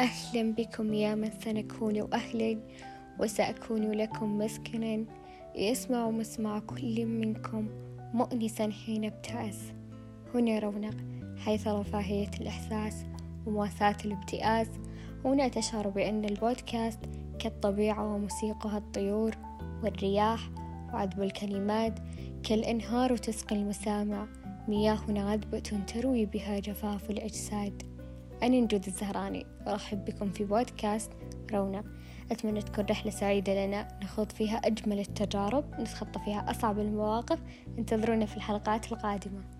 أهلا بكم يا من سنكون أهلا وسأكون لكم مسكنا. يسمع مسمع كل منكم مؤنسا حين ابتأس هنا رونق حيث رفاهية الإحساس ومواساة الابتئاس. هنا تشعر بأن البودكاست كالطبيعة وموسيقها الطيور والرياح وعذب الكلمات كالأنهار تسقي المسامع. مياهنا عذبة تروي بها جفاف الأجساد. أنا نجود الزهراني أرحب بكم في بودكاست رونق. أتمنى تكون رحلة سعيدة لنا نخوض فيها أجمل التجارب نتخطى فيها أصعب المواقف. انتظرونا في الحلقات القادمة.